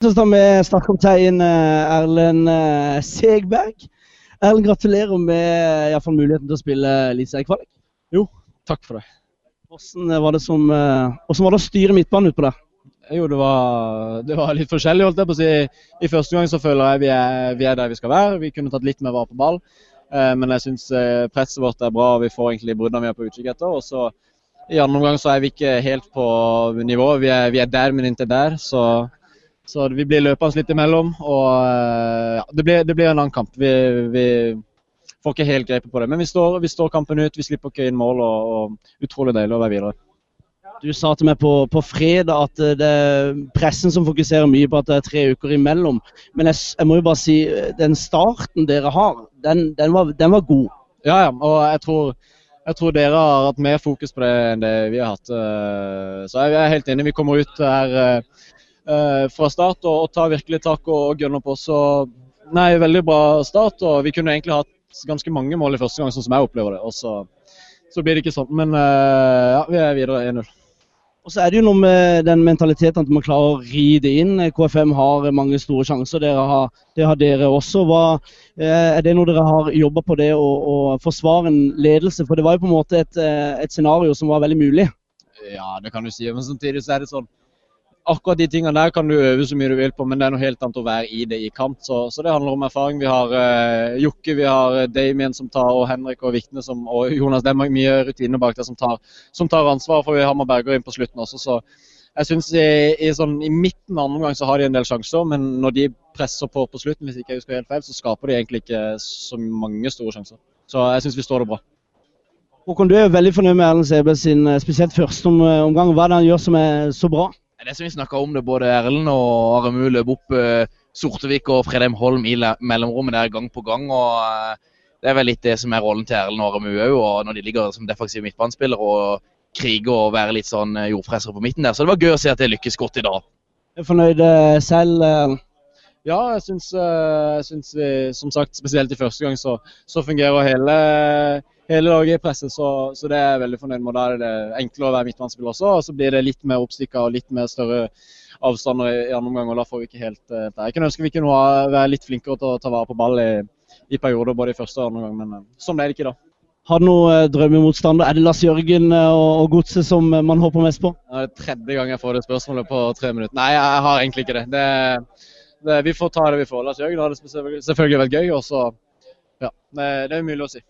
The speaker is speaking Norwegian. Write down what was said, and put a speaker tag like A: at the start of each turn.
A: Så står vi startkaptein tegn Erlend eh, Segberg. Erlend, gratulerer med iallfall muligheten til å spille eliteseriekvalik.
B: Takk for det.
A: Hvordan var det som, eh, hvordan var det å styre midtbanen utpå der?
B: Jo, det var, det var litt forskjellig, holdt jeg på å si. I første gang så føler jeg vi er, vi er der vi skal være. Vi kunne tatt litt mer vare på ball. Eh, men jeg syns eh, presset vårt er bra, og vi får egentlig bruddene vi er på utkikk etter. Og så i andre omgang så er vi ikke helt på nivå. Vi er, vi er der, men ikke der. Så, så vi blir løpende litt imellom. Og eh, ja, det blir, det blir en annen kamp. Vi, vi får ikke helt grepet på det. Men vi står, vi står kampen ut. Vi slipper ikke inn mål, og, og utrolig deilig å være videre.
A: Du sa til meg på, på fredag at eh, det er pressen som fokuserer mye på at det er tre uker imellom. Men jeg, jeg må jo bare si, eh, den starten dere har, den, den, var, den var god.
B: Ja, ja. Og jeg tror, jeg tror dere har hatt mer fokus på det enn det vi har hatt. Så jeg er helt enig. Vi kommer ut her fra start og, og tar virkelig tak og, og gunner på. Så nei, veldig bra start. Og vi kunne egentlig hatt ganske mange mål i første gang, sånn som jeg opplever det. Og så, så blir det ikke sånn. Men eh, ja, vi er videre 1-0.
A: Og så er det jo noe med den mentaliteten at man klarer å ri det inn. KFM har mange store sjanser, dere har, det har dere også. Hva, eh, er det noe dere har jobba på det å, å forsvare en ledelse? For det var jo på en måte et, eh, et scenario som var veldig mulig.
B: Ja, det kan du si. Men samtidig så er det sånn Akkurat de tingene der kan du øve så mye du vil på, men det er noe helt annet å være i det i kamp. Så, så det handler om erfaring. Vi har uh, Jokke, vi har eh, Damien som tar, og Henrik og Vikne som, og Jonas. Det er mye rutine bak der som tar, tar ansvar, for vi har med Berger inn på slutten også. Så jeg syns i, i, sånn, i midten av andre omgang så har de en del sjanser, men når de presser på på slutten, hvis ikke jeg husker helt feil, så skaper de egentlig ikke så mange store sjanser. Så jeg syns vi står det bra.
A: Håkon, du er jo veldig fornøyd med Erlend Sæbø sin eh, spesielt første omgang. Hva er det han gjør som er så bra?
C: Det som vi snakka om, det både Erlend og Aremu løp opp Sortevik og Fredheim Holm i mellomrommet der gang på gang. og eh, Det er vel litt det som er rollen til Erlend og Aremu òg, når de ligger som defensive midtbanespillere og kriger og være litt sånn eh, jordfresere på midten der. Så det var gøy å se at det lykkes godt i dag.
A: Jeg Er fornøyd eh, selv?
B: Ja, jeg syns, som sagt, spesielt i første gang, så, så fungerer hele, hele laget i presset. Så, så det er jeg veldig fornøyd med. Da er det enklere å være midtbanespiller også. Og så blir det litt mer oppstikka og litt mer større avstander i, andre omgang. Og da får vi ikke helt eh, det. Jeg kunne ønske vi kunne ha- være litt flinkere til å ta vare på ball i, i perioder, både i første og andre omgang, men eh, sånn er det ikke da.
A: Har du noen eh, drømmemotstander? Er det Lars Jørgen og, Godset som man håper mest på?
B: Det er tredje gang jeg får det spørsmålet på tre minutter. Nei, jeg har egentlig ikke det. det, det vi får ta det vi får. Lars Jørgen har det selvfølgelig vært gøy. Og så ja, det, det er umulig å si.